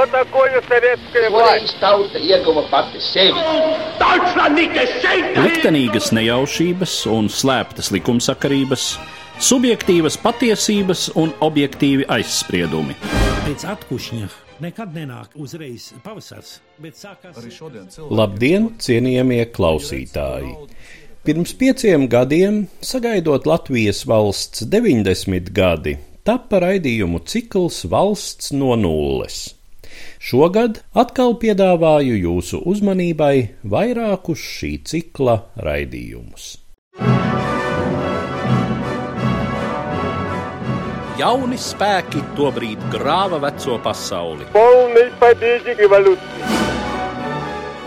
Что такое советская власть? tauta ieguva pati sevi. Liktenīgas nejaušības un slēptas likumsakarības, subjektīvas patiesības un objektīvi aizspriedumi. Pēc atkušņa nekad nenāk uzreiz pavasars, bet sākās arī šodien. Labdien, cienījamie klausītāji! Pirms pieciem gadiem, sagaidot Latvijas valsts 90 gadi, tapa raidījumu cikls Valsts no nulles. Šogad atkal piedāvāju jūsu uzmanībai vairākus šī cikla raidījumus. Jauni spēki tobrīd grāva veco pasauli.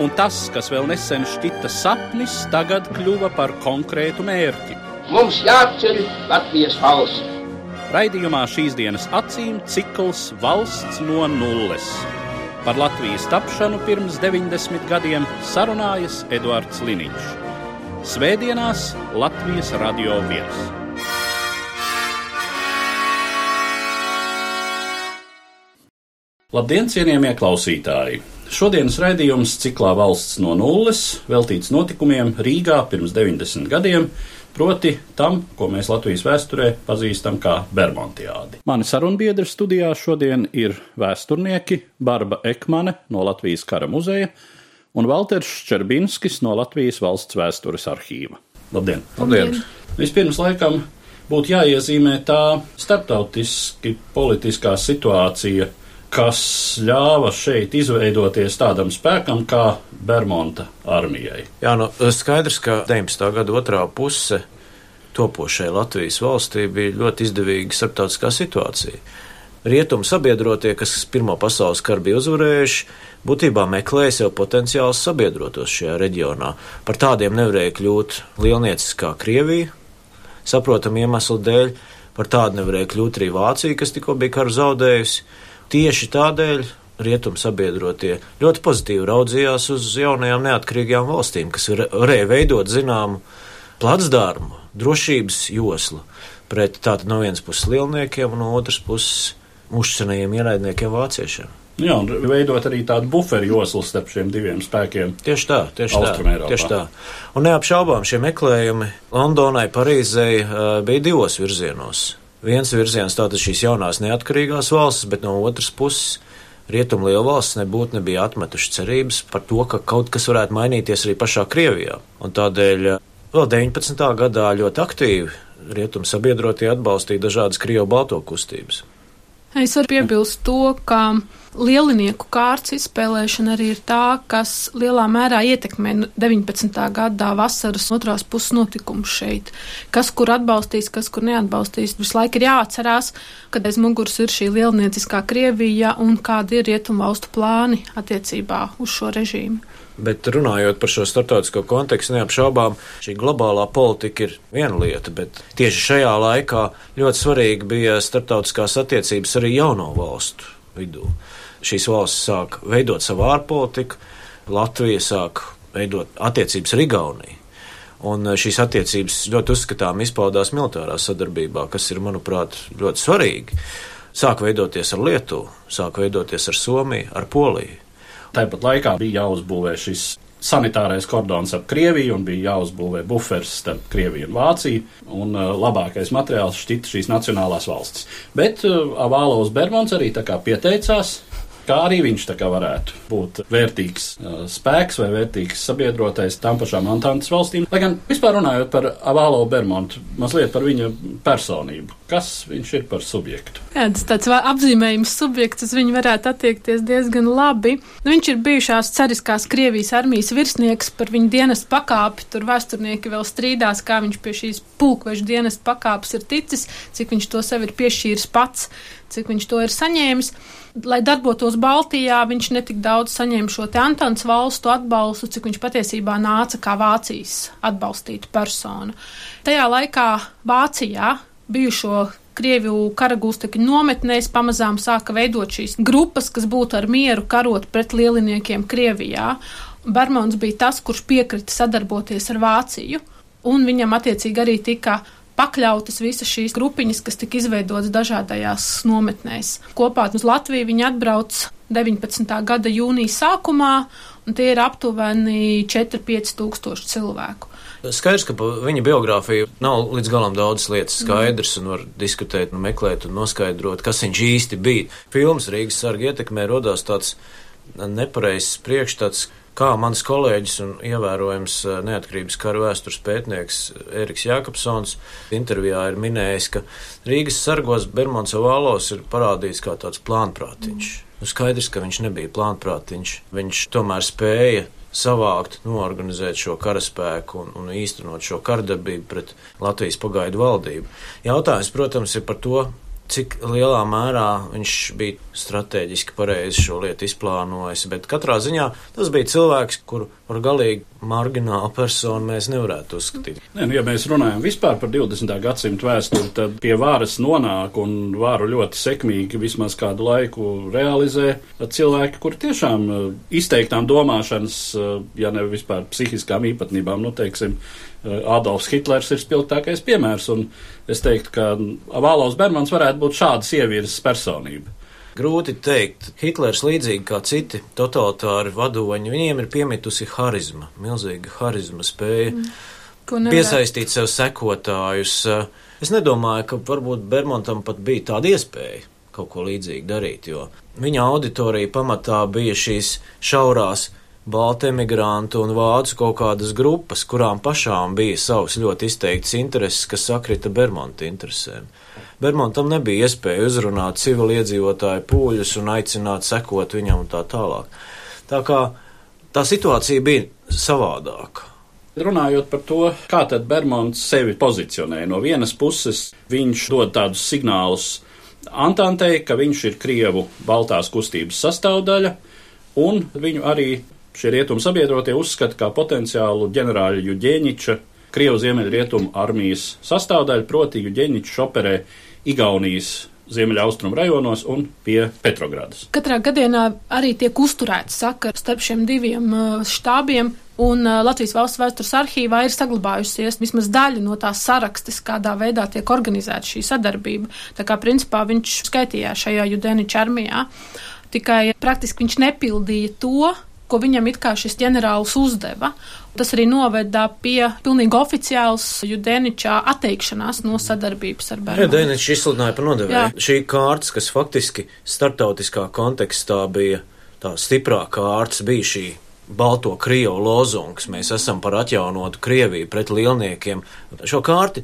Un tas, kas vēl nesen šķita sapnis, tagad kļuva par konkrētu mērķi. Mums jāceļ Latvijas valsts. Raidījumā šīs dienas acīm cikls valsts no nulles. Par Latvijas tapšanu pirms 90 gadiem sarunājas Eduards Liniņš. Svētdienās Latvijas radio viens. Labdien, cienījamie klausītāji! Šodienas raidījums ciklā Valsts no nulles veltīts notikumiem Rīgā pirms 90 gadiem, proti tam, ko mēs Latvijas vēsturē pazīstam kā Bermontiādi. Mani sarunbiedri studijā šodien ir vēsturnieki Barba Ekmane no Latvijas kara muzeja un Valters Ščerbinskis no Latvijas valsts vēstures arhīva. Labdien! Labdien! Vispirms laikam būtu jāiezīmē tā starptautiski politiskā situācija, kas ļāva šeit izveidoties tādam spēkam kā Bermuda armijai. Jā, nu, skaidrs, ka 19. gada otrā puse topošai Latvijas valstī bija ļoti izdevīga starptautiskā situācija. Rietumu sabiedrotie, kas Pirmā pasaules kara bija uzvarējuši, būtībā meklēja sev potenciālus sabiedrotos šajā reģionā. Par tādiem nevarēja kļūt lielnieciskā Krievija, saprotam iemeslu dēļ, par tādu nevarēja kļūt arī Vācija, kas tikko bija karu zaudējusi. Tieši tādēļ rietumu sabiedrotie ļoti pozitīvi raudzījās uz jaunajām neatkarīgajām valstīm, kas var- varēja veidot zināmu placdarmu, drošības joslu pret tātad no vienas puses lielniekiem un no otras puses uzcenējiem ienaidniekiem vāciešiem. Jā, un veidot arī tādu buferu joslu starp šiem diviem spēkiem. Tieši tā, tieši tā. Tieši tā. Un neapšaubām šie meklējumi Londonai, Parīzei uh, bija divos virzienos. Viens virziens tātad šīs jaunās neatkarīgās valstis, bet no otras puses rietumu lielvalstis nebūtu nebija atmetuši cerības par to, ka kaut kas varētu mainīties arī pašā Krievijā. Un tādēļ uh, vēl 19. gadā ļoti aktīvi rietumu sabiedrotie atbalstīja dažādas Krievu balto kustības. Es varu piebilst to, ka lielinieku kārtas izspēlēšana arī ir tā, kas lielā mērā ietekmē 19. gadā vasaras otrās puses notikumus šeit. Kas kur atbalstīs, kas kur neatbalstīs. Visu laiku ir jāatcerās, ka aiz muguras ir šī lielnieciskā Krievija un kādi ir rietumu valstu plāni attiecībā uz šo režīmu. Bet runājot par šo starptautisko kontekstu, neapšaubām šī globālā politika ir viena lieta, bet tieši šajā laikā ļoti svarīgi bija starptautiskās attiecības arī jauno valstu vidū. Šīs valstis sāk veidot savu ārpolitiku, Latvija sāk veidot attiecības ar Igauniju. Un šīs attiecības ļoti uzskatām izpaudās militārā sadarbībā, kas ir, manuprāt, ļoti svarīgi. Sāk veidoties ar Lietuvu, sāk veidoties ar Somiju, ar Poliju. Tāpat laikā bija jāuzbūvē šis sanitārais kordons ap Krieviju un bija jāuzbūvē buferis starp Krieviju un Vāciju. Un uh, labākais materiāls šķita šīs nacionālās valstis. Bet uh, Avālovs Bermons arī pieteicās. Kā arī viņš kā varētu būt vērtīgs uh, spēks vai vērtīgs sabiedrotais tam pašām Antantas valstīm. Lai gan vispār runājot par Avālo Bermontu, mazliet par viņa personību. Kas viņš ir par subjektu? Jā, tas tāds apzīmējums subjekts, uz viņu varētu attiekties diezgan labi. Nu, viņš ir bijušās cariskās Krievijas armijas virsnieks par viņu dienestu pakāpi. Tur vēsturnieki vēl strīdās, kā viņš pie šīs pulkveža dienestu pakāpes ir ticis, cik viņš to sev ir piešķīris pats, cik viņš to ir saņēmis. Lai darbotos Baltijā, viņš netik daudz saņēma šo te Antants valstu atbalstu, cik viņš patiesībā nāca kā Vācijas atbalstīta persona. Tajā laikā Vācijā bijušo Krieviju karagūstekņu nometnēs pamazām sāka veidot šīs grupas, kas būtu ar mieru karot pret lieliniekiem Krievijā. Bermons bija tas, kurš piekrita sadarboties ar Vāciju, un viņam attiecīgi arī tika pakļautas visas šīs grupiņas, kas tika izveidotas dažādajās nometnēs. Kopā uz Latviju viņi atbrauc 19. gada jūnijas sākumā, un tie ir aptuveni 4-5 tūkstoši cilvēku. Skaidrs, ka viņa biogrāfiju nav līdz galam daudz lietas skaidrs, un var diskutēt, un meklēt un noskaidrot, kas viņš īsti bija. Filmas Rīgas sarga ietekmē rodās tāds nepareizs priekšstats, kā mans kolēģis un ievērojams eh, neatkarības kara vēstures pētnieks Eriks Jākapsons intervijā ir minējis, ka Rīgas sargos Bermons Ovālos ir parādīts kā tāds plānprātiņš. Nu, skaidrs, ka viņš nebija plānprātiņš. Viņš tomēr spēja savākt, norganizēt šo karaspēku un, un īstenot šo kardarbību pret Latvijas pagaidu valdību. Jautājums, protams, ir par to, cik lielā mērā viņš bija strateģiski pareizi šo lietu izplānojis. Bet katrā ziņā tas bija cilvēks, kuru par galīgi marginālu personu mēs nevarētu uzskatīt. Nē, nu, ja mēs runājam vispār par 20. gadsimtu vēsturi, tad pie varas nonāk un varu ļoti sekmīgi vismaz kādu laiku realizē cilvēki, kuri tiešām eh, izteiktām domāšanas, eh, ja ne vispār psihiskām īpatnībām, nu, teiksim, Adolfs Hitlers ir spilgtākais piemērs, un es teiktu, ka Vālaus Bermans varētu būt šādas ievirzes personība. Grūti teikt. Hitlers, līdzīgi kā citi totalitāri vadoņi, viņiem ir piemitusi harizma, milzīga harizma spēja mm. piesaistīt sev sekotājus. Es nedomāju, ka varbūt Bermontam pat bija tāda iespēja kaut ko līdzīgu darīt, jo viņa auditorija pamatā bija šīs šaurās balti emigrantu un vācu kaut kādas grupas, kurām pašām bija savs ļoti izteikts intereses, kas sakrita Bermonta interesēm. Bermontam nebija iespēja uzrunāt civiliedzīvotāju pūļus un aicināt sekot viņam un tā tālāk. Tā kā tā situācija bija savādāka. Runājot par to, kā tad Bermons sevi pozicionē, no vienas puses viņš dod tādus signālus Antantei, ka viņš ir Krievu Baltās kustības sastāvdaļa, un viņu arī šie rietumu sabiedrotie uzskata kā potenciālu ģenerāļa Juģēņiča Krievu ziemeļrietumu armijas sastāvdaļu, proti Juģēņičs operē Igaunijas ziemeļaustrumu rajonos un pie Petrogradas. Katrā gadienā arī tiek uzturēts sakars starp šiem diviem uh, štābiem. Un uh, Latvijas valsts vēstures arhīvā ir saglabājusies vismaz daļa no tās sarakstes, kādā veidā tiek organizēta šī sadarbība. Tā kā principā viņš skaitījās šajā Judeniča armijā, tikai praktiski viņš nepildīja to, ko viņam it kā šis ģenerālis uzdeva. Tas arī noveda pie pilnīgi oficiāls Judeničā atteikšanās no sadarbības ar Bermudu. Jā, Dēničs izsludināja par nodevēju. Šī kārtas, kas faktiski startautiskā kontekstā bija tā stiprā kārtas, bija šī Balto Krievu lozungs. Mēs esam par atjaunotu Krieviju pret lielniekiem. Šo kārti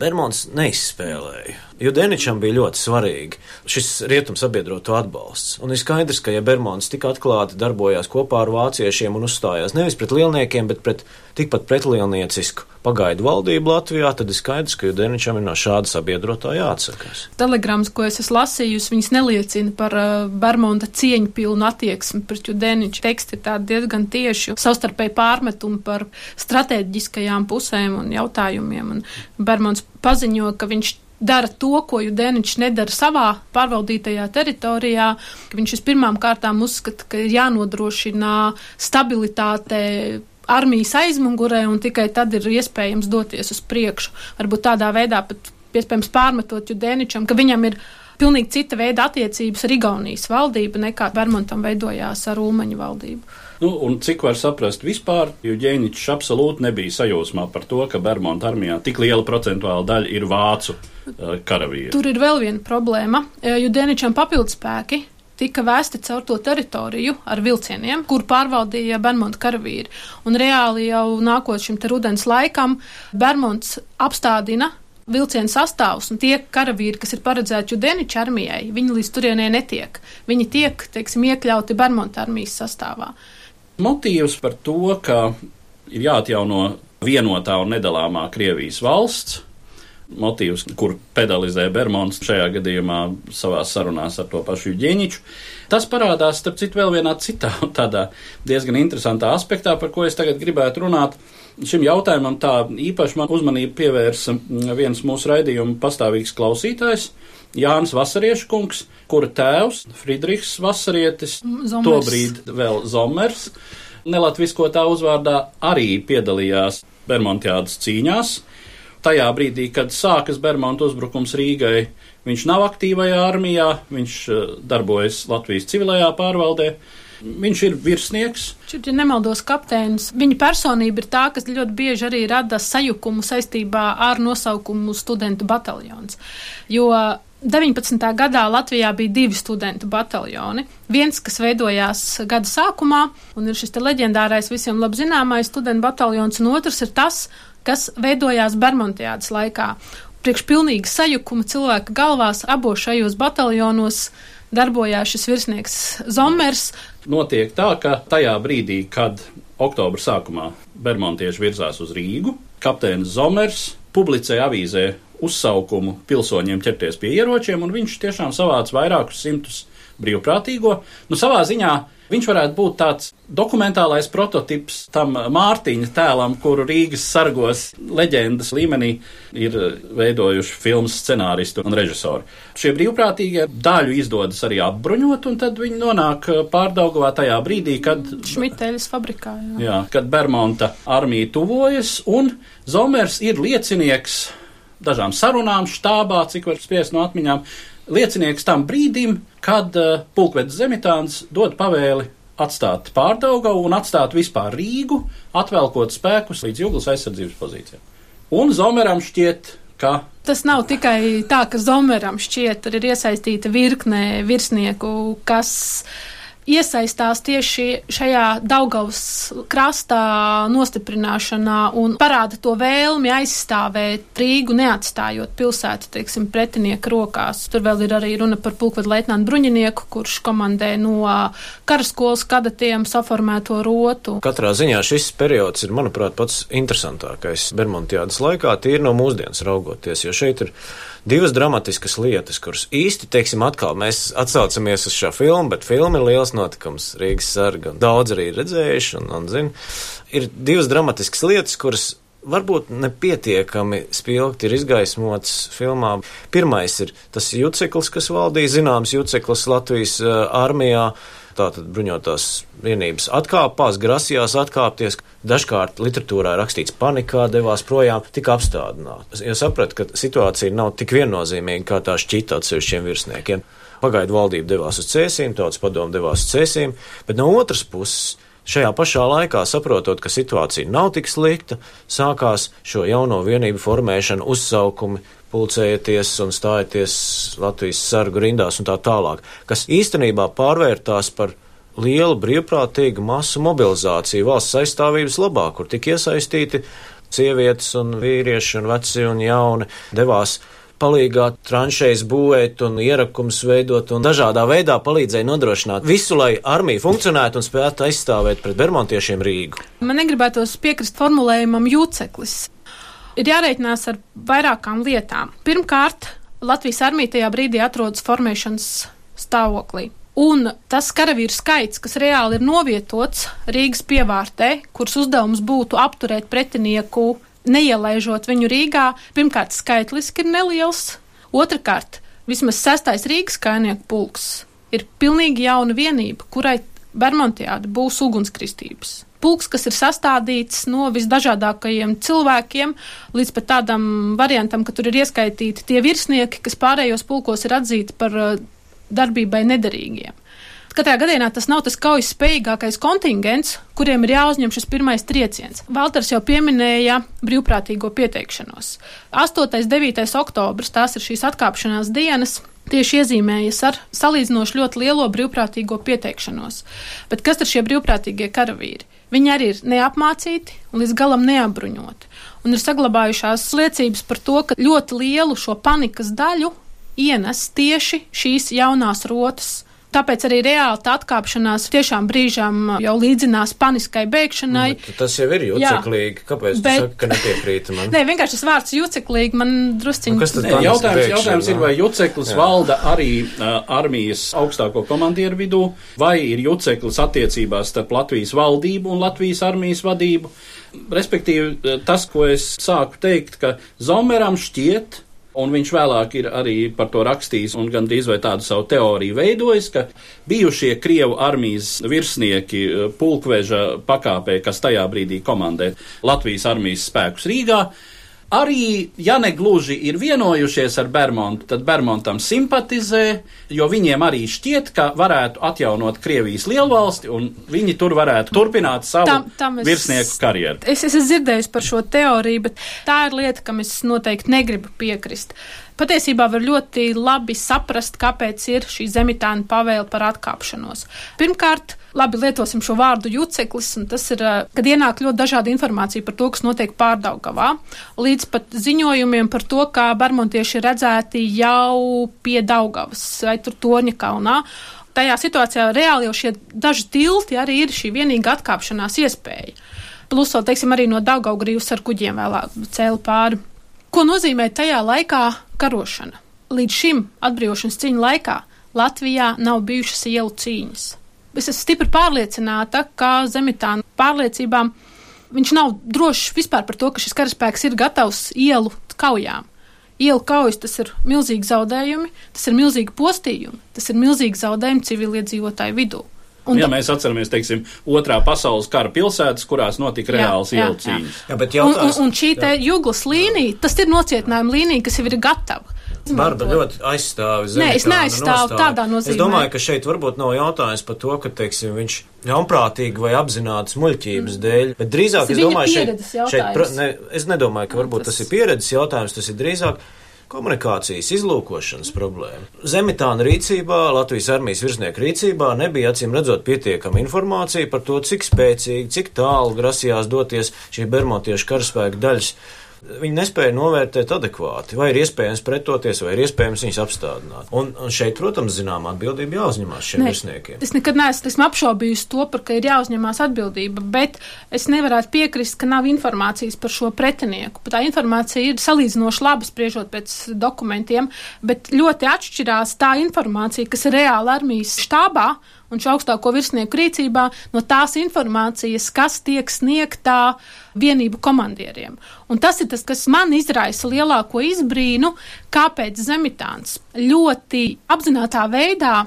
Bermons neizspēlēja. Jo Deničam bija ļoti svarīgi šis rietumu sabiedroto atbalsts. Un ir skaidrs, ka, ja Bermons tik atklāti darbojās kopā ar vāciešiem un uzstājās nevis pret lielniekiem, bet pret tikpat pretlielniecisku pagaidu valdību Latvijā, tad ir skaidrs, ka Deničam ir no šāda sabiedrotā jāatsakās. Telegrams, ko es esmu lasījusi, viņas neliecina par uh, Bermonta cieņu pilnu attieksmi pret Judeniču. Teksti ir tādi diezgan tieši savstarpēji pārmetumi par strateģiskajām pusēm un jautājumiem. Un Bermons paziņo, ka viņš dara to, ko Judēničs nedara savā pārvaldītajā teritorijā, ka viņš vispirmām kārtām uzskata, ka ir jānodrošina stabilitāte armijas aizmugurē, un tikai tad ir iespējams doties uz priekšu. Varbūt tādā veidā pat iespējams pārmetot Judēničam, ka viņam ir pilnīgi cita veida attiecības ar Igaunijas valdību nekā Bermontam veidojās ar Ulmaņu valdību. Nu, un cik var saprast vispār, jo Ģēničs absolūti nebija sajūsmā par to, ka Bermonta armijā tik liela procentuāla daļa ir vācu karavīri. Tur ir vēl viena problēma, jo Ģēničam papildspēki tika vēsti caur to teritoriju ar vilcieniem, kur pārvaldīja Bermuda karavīri. Un reāli jau nākot šim te rudens laikam, Bermuds apstādina vilcienu sastāvus, un tie karavīri, kas ir paredzēti Judeniča armijai, viņi līdz turienei netiek. Viņi tiek, teiksim, iekļauti Bermuda armijas sastāvā. Motīvs par to, ka ir jāatjauno vienotā un nedalāmā Krievijas valsts, motīvs, kur pedalizē Bermons šajā gadījumā savā sarunās ar to pašu Ģēniču. Tas parādās, starp citu, vēl vienā citā tādā diezgan interesantā aspektā, par ko es tagad gribētu runāt. Šim jautājumam tā īpaši man uzmanību pievērsa viens mūsu raidījuma pastāvīgs klausītājs, Jānis Vasariešu kungs, kura tēvs, Friedrichs Vasarietis, Zomers. tobrīd vēl Zomers, nelatviskotā uzvārdā arī piedalījās Bermontiādas cīņās. Tajā brīdī, kad sākas Bermonta uzbrukums Rīgai, Viņš nav aktīvajā armijā, viņš uh, darbojas Latvijas civilajā pārvaldē. Viņš ir virsnieks. Šeit, ja nemaldos, kapteinis, viņa personība ir tā, kas ļoti bieži arī rada sajukumu saistībā ar nosaukumu studentu bataljons. Jo 19. gadā Latvijā bija divi studentu bataljoni. Viens, kas veidojās gada sākumā, un ir šis leģendārais visiem labi zināmais studentu bataljons, un otrs ir tas, kas veidojās Bermontiādas laikā. Priekš pilnīgi sajukuma cilvēka galvās abos šajos bataljonos darbojās šis virsnieks Zomers. Notiek tā, ka tajā brīdī, kad oktobra sākumā Bermontieši virzās uz Rīgu, kapteinis Zomers publicēja avīzē uzsaukumu pilsoņiem ķerties pie ieročiem, un viņš tiešām savāca vairākus simtus brīvprātīgo. Nu, savā ziņā viņš varētu būt tāds dokumentālais prototyps tam Mārtiņa tēlam, kuru Rīgas sargos leģendas līmenī ir veidojuši filmas scenāristi un režisori. Šie brīvprātīgie daļu izdodas arī apbruņot, un tad viņi nonāk pārdaugavā tajā brīdī, kad. Šmiteļas fabrikā. Jā. jā, kad Bermonta armija tuvojas, un Zomers ir liecinieks dažām sarunām štābā, cik var spiest no atmiņām, liecinieks tam brīdim, kad uh, pulkvedis Zemitāns dod pavēli atstāt pārdaugavu un atstāt vispār Rīgu, atvelkot spēkus līdz jūglas aizsardzības pozīcijām. Un Zomeram šķiet, ka. Tas nav tikai tā, ka Zomeram šķiet, tur ir iesaistīta virkne virsnieku, kas iesaistās tieši šajā Daugavas krastā nostiprināšanā un parāda to vēlmi aizstāvēt Rīgu, neatstājot pilsētu, teiksim, pretinieka rokās. Tur vēl ir arī runa par pulkvedu leitnantu bruņinieku, kurš komandē no karaskolas kadatiem saformēto rotu. Katrā ziņā šis periods ir, manuprāt, pats interesantākais Bermontiādas laikā, tīri no mūsdienas raugoties, jo šeit ir divas dramatiskas lietas, kuras īsti, teiksim, atkal mēs atsaucamies uz šo filmu, bet filma ir liels notikums Rīgas sarga. Daudz arī redzējuši un, un zina. Ir divas dramatiskas lietas, kuras varbūt nepietiekami spilgti ir izgaismots filmā. Pirmais ir tas juceklis, kas valdīja, zināms juceklis Latvijas uh, armijā. Tātad bruņotās vienības atkāpās, grasījās atkāpties. Dažkārt literatūrā rakstīts panikā, devās projām, tika apstādināts. Jo sapratu, ka situācija nav tik viennozīmīga, kā tā šķita atsevišķiem virsniekiem. Pagaidu valdība devās uz cēsīm, tautas padomu devās uz cēsīm, bet no otras puses Šajā pašā laikā, saprotot, ka situācija nav tik slikta, sākās šo jauno vienību formēšana, uzsaukumi, pulcējieties un stājieties Latvijas sargu rindās un tā tālāk, kas īstenībā pārvērtās par lielu brīvprātīgu masu mobilizāciju valsts aizstāvības labā, kur tik iesaistīti sievietes un vīrieši un veci un jauni devās palīgā tranšējas būvēt un ierakums veidot un dažādā veidā palīdzēja nodrošināt visu, lai armija funkcionētu un spētu aizstāvēt pret bermontiešiem Rīgu. Man negribētos piekrist formulējumam jūceklis. Ir jārēķinās ar vairākām lietām. Pirmkārt, Latvijas armija tajā brīdī atrodas formēšanas stāvoklī. Un tas karavīru skaits, kas reāli ir novietots Rīgas pievārtē, kuras uzdevums būtu apturēt pretinieku neielaižot viņu Rīgā, pirmkārt, skaitliski ir neliels, otrkārt, vismaz sestais Rīgas kainieku pulks ir pilnīgi jauna vienība, kurai Bermontiāda būs ugunskristības. Pulks, kas ir sastādīts no visdažādākajiem cilvēkiem, līdz pat tādam variantam, ka tur ir ieskaitīti tie virsnieki, kas pārējos pulkos ir atzīti par uh, darbībai nederīgiem. Katrā gadījumā tas nav tas kaujas spējīgākais kontingents, kuriem ir jāuzņem šis pirmais trieciens. Valters jau pieminēja brīvprātīgo pieteikšanos. 8. un 9. oktobris tās ir šīs atkāpšanās dienas. Tieši iezīmējas ar salīdzinoši ļoti lielo brīvprātīgo pieteikšanos. Bet kas ir šie brīvprātīgie karavīri? Viņi arī ir neapmācīti un līdz galam neapbruņoti. Un ir saglabājušās liecības par to, ka ļoti lielu šo panikas daļu ienes tieši šīs jaunās rotas Tāpēc arī reāli tā atkāpšanās tiešām brīžām jau līdzinās paniskai bēgšanai. Bet tas jau ir juceklīgi. Kāpēc bet... tu saki, ka nepiekrīti man? Nē, vienkārši tas vārds juceklīgi man drusciņi. Nu, kas tad Nē, jautājums, bēgšana, jautājums ir, vai juceklis jā. valda arī uh, armijas augstāko komandieru vidū, vai ir juceklis attiecībās starp Latvijas valdību un Latvijas armijas vadību. Respektīvi, tas, ko es sāku teikt, ka Zomeram šķiet, Un viņš vēlāk ir arī par to rakstījis un gandrīz vai tādu savu teoriju veidojis, ka bijušie Krievu armijas virsnieki eh, pulkveža pakāpē, kas tajā brīdī komandē Latvijas armijas spēkus Rīgā, arī, ja ne gluži ir vienojušies ar Bermontu, tad Bermontam simpatizē, jo viņiem arī šķiet, ka varētu atjaunot Krievijas lielvalsti un viņi tur varētu turpināt savu Tam- tam es- virsnieku karjeru. Es, es esmu dzirdējis par šo teoriju, bet tā ir lieta, kam es noteikti negribu piekrist. Patiesībā var ļoti labi saprast, kāpēc ir šī zemitāna pavēle par atkāpšanos. Pirmkārt, labi lietosim šo vārdu juceklis, un tas ir, eh, kad ienāk ļoti dažāda informācija par to, kas notiek pārdaugavā, līdz pat ziņojumiem par to, kā barmontieši ir redzēti jau pie Daugavas vai tur Torņa kalnā. Tajā situācijā reāli jau šie daži tilti arī ir šī vienīga atkāpšanās iespēja. Plus, vēl, teiksim, arī no Daugaugrības ar kuģiem vēlāk cēlu pāri. Ko nozīmē tajā laikā karošana? Līdz šim atbrīvošanas cīņu laikā Latvijā nav bijušas ielu cīņas. Es esmu stipri pārliecināta, ka Zemitāna pārliecībām viņš nav drošs vispār par to, ka šis karaspēks ir gatavs ielu kaujām. Ielu kaujas tas ir milzīgi zaudējumi, tas ir milzīgi postījumi, tas ir milzīgi zaudējumi civiliedzīvotāju vidū. Un Ja ta- mēs atceramies, teiksim, otrā pasaules kara pilsētas, kurās notika Jā, reāls jā, ielu jā. Jā, bet Un, un, jautājums, un šī te jūglas līnija, tas ir nocietinājuma līnija, kas jau ir gatava. Barba ļoti aizstāv Nē, es Zemitāna neaizstāvu nostāju. tādā nozīmē. Es domāju, ka šeit varbūt nav jautājums par to, ka, teiksim, viņš ļaunprātīgi vai apzināts muļķības dēļ, bet drīzāk, es domāju, šeit, pieredzes šeit jautājums. ne, es nedomāju, ka varbūt tas, Tas- tas ir pieredzes jautājums, tas ir drīzāk komunikācijas izlūkošanas problēma. Zemitāna rīcībā, Latvijas armijas virsnieku rīcībā nebija acīm redzot pietiekama informācija par to, cik spēcīgi, cik tālu grasījās doties šī bermotiešu karaspēka daļas. Viņi nespēja novērtēt adekvāti, vai ir iespējams pretoties, vai ir iespējams viņus apstādināt. Un, un šeit, protams, zinām, atbildība jāuzņemās šiem virsniekiem. Es nekad neesmu esmu apšaubījusi to, par ka ir jāuzņemās atbildība, bet es nevarētu piekrist, ka nav informācijas par šo pretinieku. Tā informācija ir salīdzinoši laba, spriežot pēc dokumentiem, bet ļoti atšķirās tā informācija, kas ir reāla armijas štābā un šo augstāko virsnieku rīcībā, no tās informācijas, kas tiek sniegtā vienību komandieriem. Un tas ir tas, kas man izraisa lielāko izbrīnu, kāpēc Zemitāns ļoti apzinātā veidā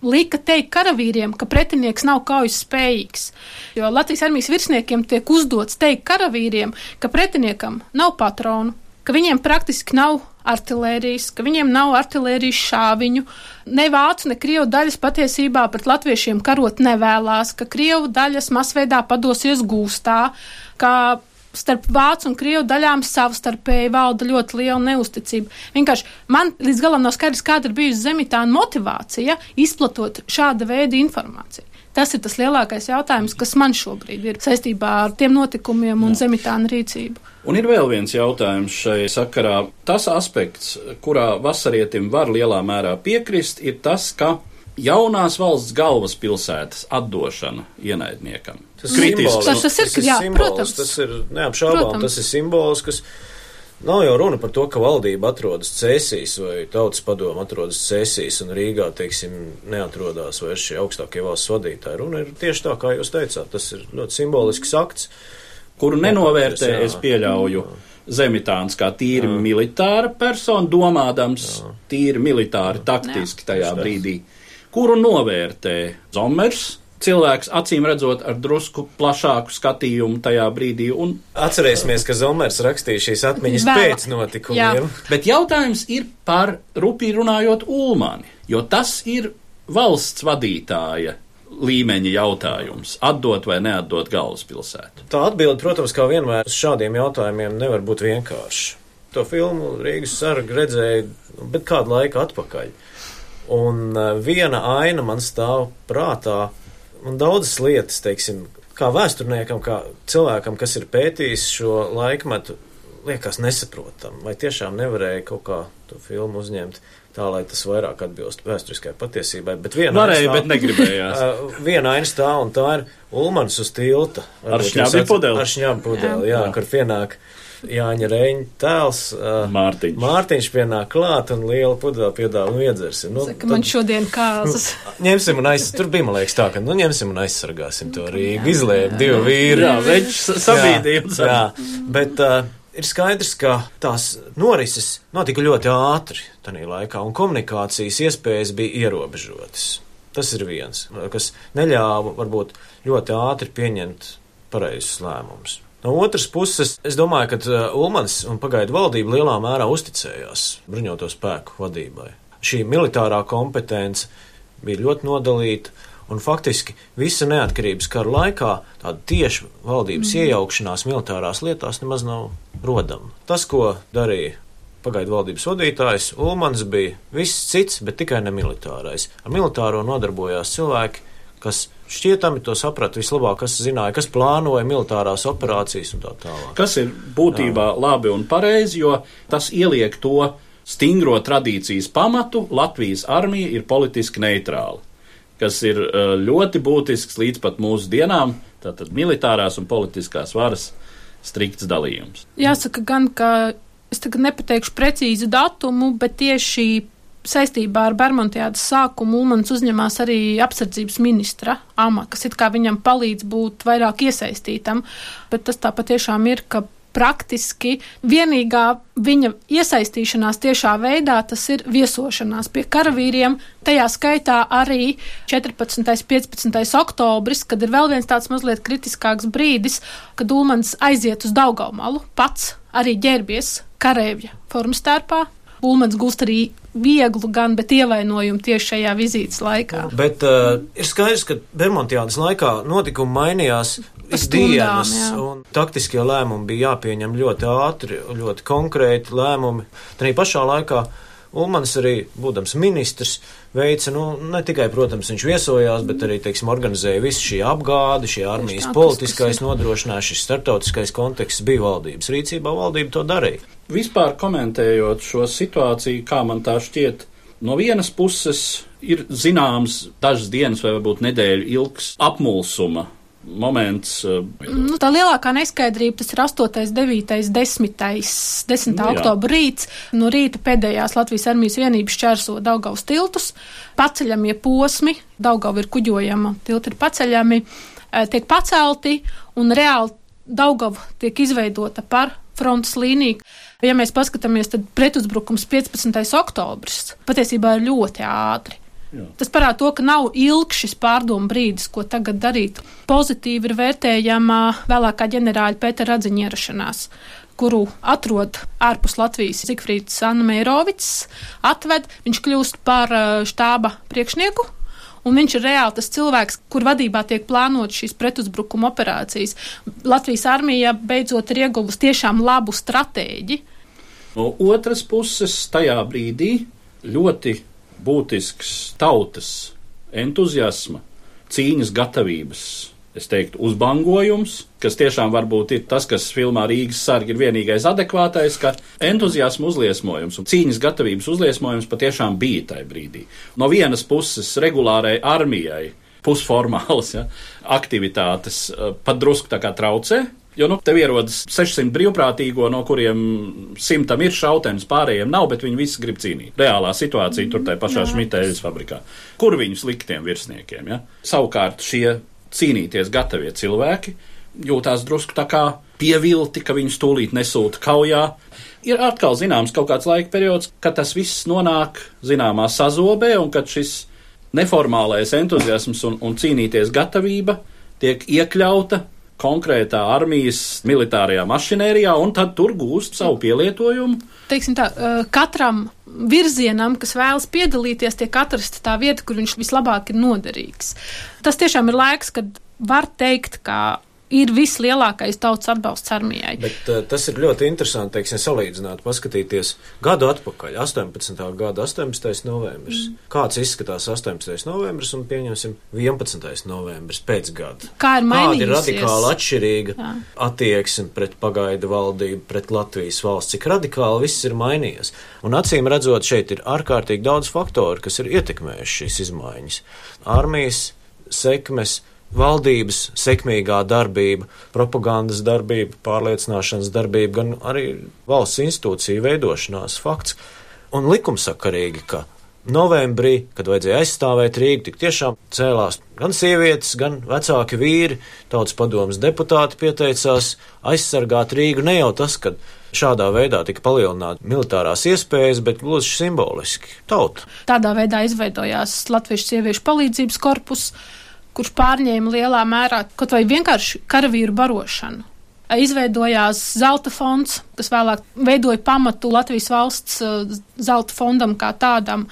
lika teikt karavīriem, ka pretinieks nav kaujas spējīgs. Jo Latvijas armijas virsniekiem tiek uzdots teikt karavīriem, ka pretiniekam nav patronu, ka viņiem praktiski nav artilērijas, ka viņiem nav artilērijas šāviņu. Ne vācu, ne krievu daļas patiesībā pret latviešiem karot nevēlās, ka krievu daļas masveidā padosies gūstā, ka starp vācu un krievu daļām savstarpēji valda ļoti liela neusticība. Vienkārši man līdz galam nav skaidrs, kāda ir bijusi zemitāna motivācija izplatot šāda veida informāciju. Tas ir tas lielākais jautājums, kas man šobrīd ir saistībā ar tiem notikumiem un zemitāna rīcību. Un ir vēl viens jautājums šai sakarā. Tas aspekts, kurā vasarietim var lielā mērā piekrist, ir tas, ka jaunās valsts galvaspilsētas atdošana ienaidniekam. Tas Kritisks. simbols, Tas- tas ir, jā, simbols, protams. Tas ir neapšaubām, Protams. tas ir simbols, kas nav jau runa par to, ka valdība atrodas cēsīs vai tautas padoma atrodas cēsīs un Rīgā, teiksim, neatrodās vairs šie augstākie valsts vadītāji. Runa ir tieši tā, kā jūs teicāt, tas ir ļoti simbolisks akts. kuru nenovērtē, Jā. es pieļauju, Zemitāns kā tīri jā. militāra persona, domādams jā. tīri militāri, taktiski tajā brīdī, kuru novērtē Zomers. Cilvēks acīm redzot ar drusku plašāku skatījumu tajā brīdī, un, Atcerēsimies, ka Zomers rakstīja šīs atmiņas Vēl- pēc notikumiem. bet jautājums ir par rupī runājot Ulmani, jo tas ir valsts vadītāja līmeņa jautājums - atdot vai neatdot galvaspilsētu. Tā atbilde, protams, kā vienmēr uz šādiem jautājumiem nevar būt vienkārša. To filmu Rīgas sargi redzēja, bet kādu laiku atpakaļ. Un eh, viena aina man stāv prātā, un daudzas lietas, teiksim, kā vēsturniekam, kā cilvēkam, kas ir pētījis šo laikmetu, liekas nesaprotam, vai tiešām nevarēja kaut kā to filmu uzņemt tā, lai tas vairāk atbilst vēsturiskai patiesībai. Bet viena Varēja, aina bet stāv- negribējās. Uh, viena aina stāv, un tā ir Ulmans uz tilta. Ar atcer- pudeli? Ar šņabu pudeli, jā, Jā. jā, kur pienāk Jāņa Reņģa tēls. Uh, Mārtiņš. Mārtiņš pienāk klāt un liela pudeli piedāvā, nu iedzersim. Nu, Saka, man šodien kāzas. ņemsim un aizsargāsim. Tur bija, man liekas, tā, ka, nu, ņemsim un aizsargāsim to Rīgu. Izlēma divi vīri. Jā, veģis sabīdīja. Jā, jā, bet uh, ir skaidrs, ka tās norises notika ļoti ātri tajā laikā, un komunikācijas iespējas bija ierobežotas. Tas ir viens, kas neļāva varbūt ļoti ātri pieņemt pareizus lēmumus. No otras puses, es domāju, ka uh, Ulmans un pagaidu valdība lielā mērā uzticējās bruņoto spēku vadībai. Šī militārā kompetence bija ļoti nodalīta, un faktiski visa neatkarības kara laikā tāda tieša valdības mm. iejaukšanās militārās lietās nemaz nav rodama. Tas, ko darīja pagaidu valdības vadītājs, Ulmans bija viss cits, bet tikai ne militārais. Ar militāro nodarbojās cilvēki, kas šķietami to saprata vislabāk, kas zināja, kas plānoja militārās operācijas un tā tālāk. Kas ir būtībā Jā. labi un pareizi, jo tas ieliek to stingro tradīcijas pamatu. Latvijas armija ir politiski neitrāla, kas ir uh, ļoti būtisks līdz pat mūsu dienām. Tātad militārās un politiskās varas strikts dalījums. Jāsaka gan, ka es tagad nepateikšu precīzu datumu, bet tieši saistībā ar Bermudiādas sākumu Ulmans uzņemās arī apsardzības ministra amatu, kas it kā viņam palīdz būt vairāk iesaistītam, bet tas tā patiešām ir, ka praktiski vienīgā viņa iesaistīšanās tiešā veidā tas ir viesošanās pie karavīriem, tajā skaitā arī 14. un 15. oktobris, kad ir vēl viens tāds mazliet kritiskāks brīdis, kad Ulmans aiziet uz Daugaumalu, pats arī ģērbies karēvja formstērpā, Ulmans gūst arī vieglu, gan, bet ievainojumu tieši šajā vizītes laikā. Bet uh, ir skaidrs, ka Bermudiānas laikā notikumi mainījās ikdienas, un taktiskie lēmumi bija jāpieņem ļoti ātri, ļoti konkrēti lēmumi. Tad pašā laikā Ulmans arī, būdams ministrs, veica, nu, ne tikai, protams, viņš viesojās, bet arī, teiksim, organizēja visu šī apgādi, šī armijas politiskais nodrošinājums, šis startautiskais konteksts bija valdības rīcībā, valdība to darīja. Vispār komentējot šo situāciju, kā man tā šķiet, no vienas puses ir zināms dažas dienas vai varbūt nedēļu ilgs apmulsuma moments. Eh, nu, tā lielākā neskaidrība tas ir 8, 9, 10, 10. Jā. oktobra rīts. No rīta pēdējās Latvijas armijas vienības čērso Daugavas tiltus, paceļamie posmi, Daugava ir kuģojama, tilti ir paceļami, eh, tiek pacelti un reāli Daugava tiek izveidota par frontes līniju. Ja mēs paskatāmies, tad pretuzbrukums 15. oktobris patiesībā ir ļoti ātri. Jā. Tas parāda to, ka nav ilgs šis pārdomu brīdis, ko tagad darīt. Pozitīvi ir vērtējama vēlākā ģenerāļa Pētera Radziņa ierašanās kuru atrod ārpus Latvijas Zigfrīds Anna Meirovics, atved, viņš kļūst par uh, štāba priekšnieku, un viņš ir reāli tas cilvēks, kur vadībā tiek plānot šīs pretuzbrukuma operācijas. Latvijas armija beidzot ir ieguvusi tiešām labu stratēģi. No otras puses, tajā brīdī ļoti būtisks tautas entuziasma, cīņas gatavības, es teiktu, uzbangojums, kas tiešām varbūt ir tas, kas filmā Rīgas sargi ir vienīgais adekvātais, ka entuziasma uzliesmojums un cīņas gatavības uzliesmojums patiešām bija tajā brīdī. No vienas puses regulārai armijai pusformālas ja, aktivitātes eh, pat drusku tā kā traucē, Jo, nu, tev ierodas 600 brīvprātīgo, no kuriem simtam ir šautenis, pārējiem nav, bet viņi visi grib cīnīt. Reālā situācija tur tajā pašā Šmitēļas fabrikā. Kur viņus likt tiem virsniekiem? Ja? Savukārt šie cīnīties gatavie cilvēki jūtās drusku tā kā pievilti, ka viņus tūlīt nesūta kaujā. Ir atkal zināms kaut kāds laika periods, kad tas viss nonāk zināmā sazobē un kad šis neformālais entuziasms un, un cīnīties gatavība tiek iekļauta konkrētā armijas militārajā mašinērijā, un tad tur gūst savu pielietojumu. Teiksim tā, katram virzienam, kas vēlas piedalīties, tiek atrasta tā vieta, kur viņš vislabāk ir noderīgs. Tas tiešām ir laiks, kad var teikt, ka ir vislielākais tautas atbalsts armijai. Bet uh, tas ir ļoti interesanti, teiksim, salīdzināt, paskatīties gadu atpakaļ, 18. gada 18. novembris. Mm. Kāds izskatās 18. novembris un pieņemsim 11. novembris pēc gada? Kā ir mainījusies? Kāda ir radikāli atšķirīga Jā. attieksme pret pagaidu valdību, pret Latvijas valsts, cik radikāli viss ir mainījies. Un acīm redzot, šeit ir ārkārtīgi daudz faktoru, kas ir ietekmējuši šīs izmaiņas. Armijas sekmes, valdības sekmīgā darbība, propagandas darbība, pārliecināšanas darbība, gan arī valsts institūcija veidošanās fakts. Un likumsakarīgi, ka novembrī, kad vajadzēja aizstāvēt Rīgu, tik tiešām cēlās gan sievietes, gan vecāki vīri, tautas padomas deputāti pieteicās aizsargāt Rīgu. Ne jau tas, ka šādā veidā tika palielināta militārās iespējas, bet gluži simboliski tauta. Tādā veidā izveidojās Latviešu sieviešu palīdzības korpus kurš pārņēma lielā mērā kaut vai vienkārši karavīru barošanu. izveidojās zelta fonds, kas vēlāk veidoja pamatu Latvijas valsts zelta fondam kā tādam.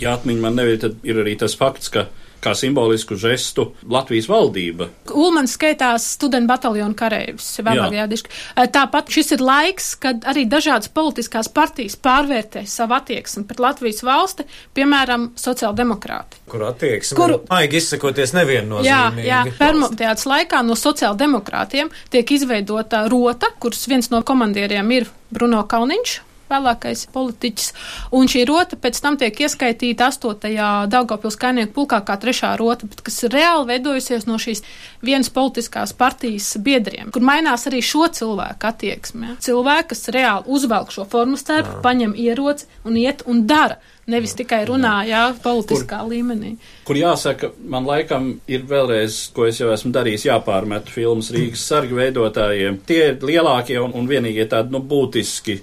Ja atmiņa man nebija, tad ir arī tas fakts, ka kā simbolisku žestu Latvijas valdība. Ulmans skaitās studentu bataljonu kareivis. vēlāk Jā. jādišķi. Tāpat šis ir laiks, kad arī dažādas politiskās partijas pārvērtē savu attieksmi pret Latvijas valsti, piemēram, sociāldemokrāti. Kur attieksme? Kuru- Maigi izsakoties Jā, neviennozīmīgi. jā. Permoteāts laikā no sociāldemokrātiem tiek izveidota rota, kuras viens no komandieriem ir Bruno Kalniņš. Vēlākais politiķis, un šī rota pēc tam tiek ieskaitīta 8. Daugopils kainieku pulkā kā trešā rota, bet kas reāli veidojusies no šīs vienas politiskās partijas biedriem, kur mainās arī šo cilvēku attieksme. Cilvēki, kas reāli uzvelk šo formu stērpu, paņem ieroci un iet un dara, nevis tikai runā, jā, politiskā līmenī. Kur jāsaka, man laikam ir vēlreiz, ko es jau esmu darījis, jāpārmet filmas Rīgas sargu veidotājiem. Tie ir lielākie un, un vienīgie tādi, nu, būtiski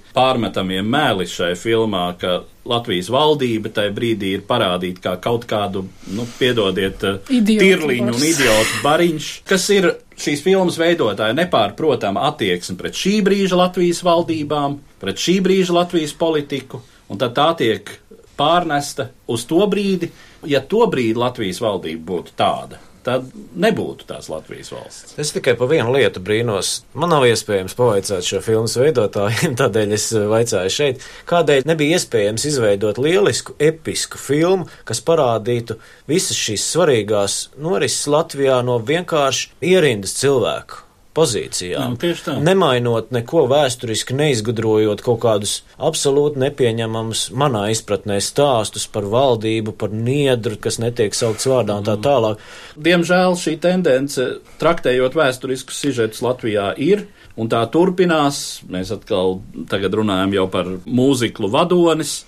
pārmetamie mēli šai filmā, ka Latvijas valdība tajā brīdī ir parādīta kā kaut kādu, nu, piedodiet, eh, tirliņu un idiotu bariņš, kas ir šīs filmas veidotāja nepārprotama attieksme pret šī brīža Latvijas valdībām, pret šī brīža Latvijas politiku, un tad tā tiek pārnesta uz to brīdi, ja to brīdi Latvijas valdība būtu tāda. Tad nebūtu tās Latvijas valsts. Es tikai par vienu lietu brīnos. Man nav iespējams pavaicāt šo filmu veidotājiem, tādēļ es vaicāju šeit, kādēļ nebija iespējams izveidot lielisku, episku filmu, kas parādītu visas šīs svarīgās norises Latvijā no vienkārši ierindas cilvēku pozīcijām. Jā. Nemainot neko vēsturiski, neizgudrojot kaut kādus absolūti nepieņemamus manā izpratnē stāstus par valdību, par niedru, kas netiek saukts vārdā un tā tālāk. Diemžēl šī tendence, traktējot vēsturiskus sižetus Latvijā, ir. Un tā turpinās. Mēs atkal tagad runājam jau par mūziklu vadonis,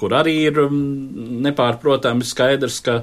kur arī ir mm, nepārprotami skaidrs, ka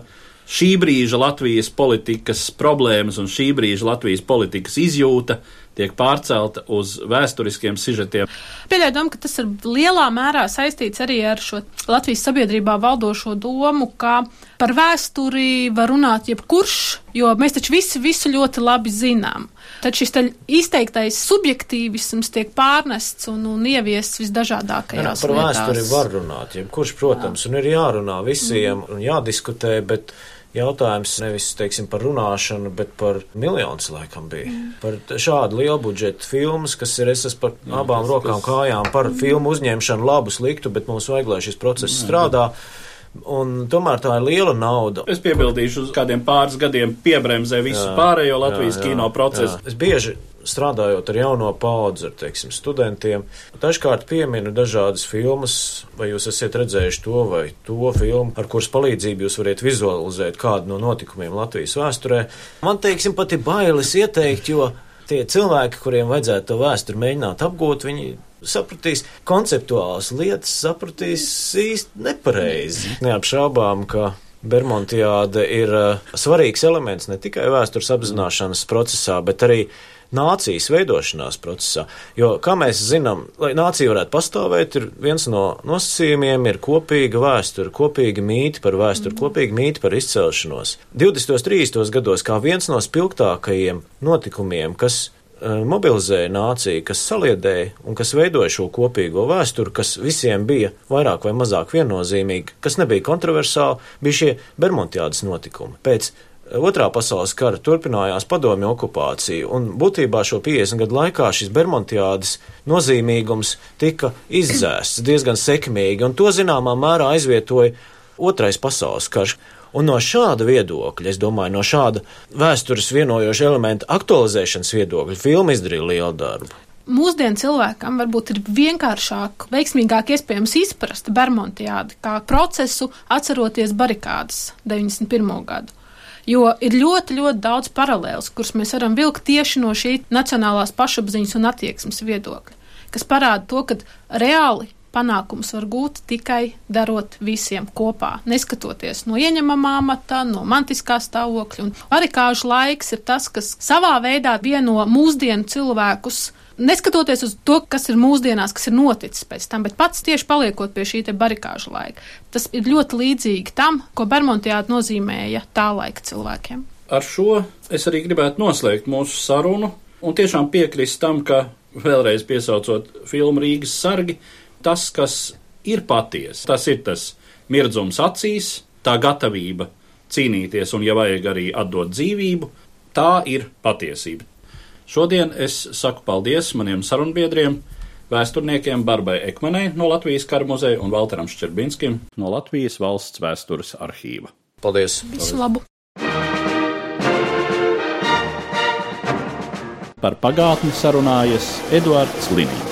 šī brīža Latvijas politikas problēmas un šī brīža Latvijas politikas izjūta tiek pārcelta uz vēsturiskiem sižetiem. Pieļauju domu, ka tas ir lielā mērā saistīts arī ar šo Latvijas sabiedrībā valdošo domu, ka par vēsturi var runāt jebkurš, jo mēs taču visi visu ļoti labi zinām. Tad šis te izteiktais subjektīvisms tiek pārnests un, un ieviests Jā, visdažādākajās par vietās. vēsturi var runāt, jebkurš, protams, un ir jārunā visiem un jādiskutē, bet jautājums nevis, teiksim, par runāšanu, bet par miljonus laikam bija. Par t- šādu lielu budžetu filmas, kas ir, es esmu par abām rokām kājām, par filmu uzņemšanu labu, sliktu, bet mums vajag, lai šis process strādā. Un tomēr tā ir liela nauda. Es piebildīšu, uz kādiem pāris gadiem piebremzē visu jā, pārējo Latvijas jā, jā, kino procesu. Jā. Es bieži strādājot ar jauno paudzi, ar teiksim, studentiem, dažkārt pieminu dažādas filmas, vai jūs esat redzējuši to vai to filmu, ar kuras palīdzību jūs varat vizualizēt kādu no notikumiem Latvijas vēsturē. Man, teiksim, pat ir bailes ieteikt, jo tie cilvēki, kuriem vajadzētu to vēsturi mēģināt apgūt, viņi sapratīs konceptuālas lietas, sapratīs īsti nepareizi. Neapšaubām, ka Bermontiāda ir uh, svarīgs elements ne tikai vēstures apzināšanas procesā, bet arī nācijas veidošanās procesā. Jo, kā mēs zinām, lai nācija varētu pastāvēt, ir viens no nosacījumiem ir kopīga vēsture, kopīga mīti par vēsturi, kopīga mīti par izcelšanos. 20. un 30. gados kā viens no spilgtākajiem notikumiem, kas eh, mobilizēja nāciju, kas saliedēja un kas veidoja šo kopīgo vēsturi, kas visiem bija vairāk vai mazāk viennozīmīgi, kas nebija kontroversāli, bija šie Bermontiādas notikumi. Pēc Otrā pasaules kara turpinājās padomju okupācija, un būtībā šo 50 gadu laikā šis Bermontiādas nozīmīgums tika izdzēsts diezgan sekmīgi, un to zināmā mērā aizvietoja Otrais pasaules karš. Un no šāda viedokļa, es domāju, no šāda vēstures vienojoša elementa aktualizēšanas viedokļa, filma izdarīja lielu darbu. Mūsdienu cilvēkam varbūt ir vienkāršāk, veiksmīgāk iespējams izprast Bermontiādi kā procesu, atceroties barikādas 91. gadu. Jo ir ļoti, ļoti daudz paralēlus, kurus mēs varam vilkt tieši no šī nacionālās pašapziņas un attieksmes viedokļa, kas parāda to, ka reāli panākums var gūt tikai darot visiem kopā, neskatoties no ieņemamā amata, no mantiskā stāvokļa. Un arikāžu laiks ir tas, kas savā veidā vieno mūsdienu cilvēkus. Neskatoties uz to, kas ir mūsdienās, kas ir noticis pēc tam, bet pats tieši paliekot pie šī barikāžu laika, tas ir ļoti līdzīgi tam, ko Bermontiāda nozīmēja tā laika cilvēkiem. Ar šo es arī gribētu noslēgt mūsu sarunu. Un tiešām piekrist tam, ka vēlreiz piesaucot filmu Rīgas sargi, tas, kas ir patiesa, tas ir tas mirdzums acīs, tā gatavība cīnīties un, ja vajag, arī atdot dzīvību, tā ir patiesība. Šodien es saku paldies maniem sarunbiedriem, vēsturniekiem Barbai Ekmanai no Latvijas kara muzeja un Valteram Ščerbinskim no Latvijas valsts vēstures arhīva. Paldies! Visu labu! Par pagātni sarunājas Eduards Līniju.